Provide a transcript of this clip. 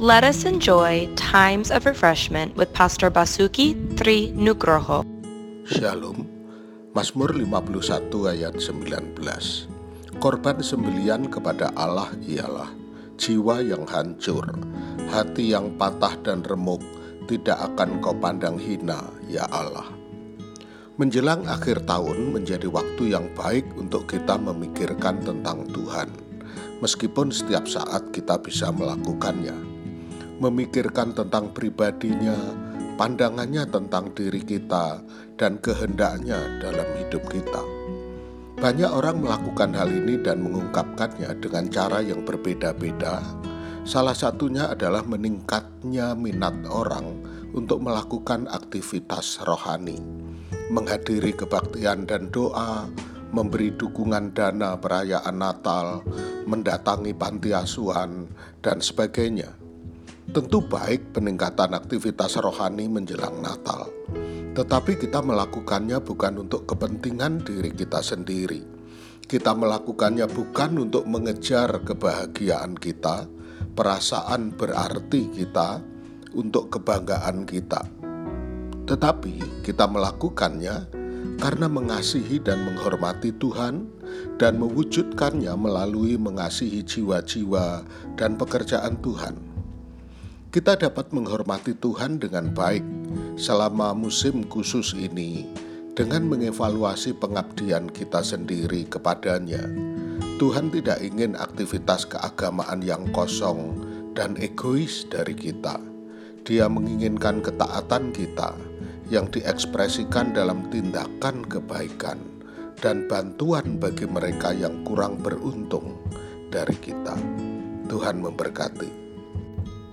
Let us enjoy times of refreshment with Pastor Basuki Tri Nugroho. Shalom, Mazmur 51 ayat 19. Korban sembelian kepada Allah ialah jiwa yang hancur, hati yang patah dan remuk, tidak akan kau pandang hina, ya Allah. Menjelang akhir tahun menjadi waktu yang baik untuk kita memikirkan tentang Tuhan, meskipun setiap saat kita bisa melakukannya memikirkan tentang pribadinya, pandangannya tentang diri kita, dan kehendaknya dalam hidup kita. Banyak orang melakukan hal ini dan mengungkapkannya dengan cara yang berbeda-beda. Salah satunya adalah meningkatnya minat orang untuk melakukan aktivitas rohani, menghadiri kebaktian dan doa, memberi dukungan dana perayaan Natal, mendatangi panti asuhan, dan sebagainya. Tentu baik peningkatan aktivitas rohani menjelang Natal, tetapi kita melakukannya bukan untuk kepentingan diri kita sendiri. Kita melakukannya bukan untuk mengejar kebahagiaan kita, perasaan berarti kita, untuk kebanggaan kita. Tetapi kita melakukannya karena mengasihi dan menghormati Tuhan dan mewujudkannya melalui mengasihi jiwa-jiwa dan pekerjaan Tuhan kita dapat menghormati Tuhan dengan baik selama musim khusus ini dengan mengevaluasi pengabdian kita sendiri kepadanya. Tuhan tidak ingin aktivitas keagamaan yang kosong dan egois dari kita. Dia menginginkan ketaatan kita yang diekspresikan dalam tindakan kebaikan dan bantuan bagi mereka yang kurang beruntung dari kita. Tuhan memberkati.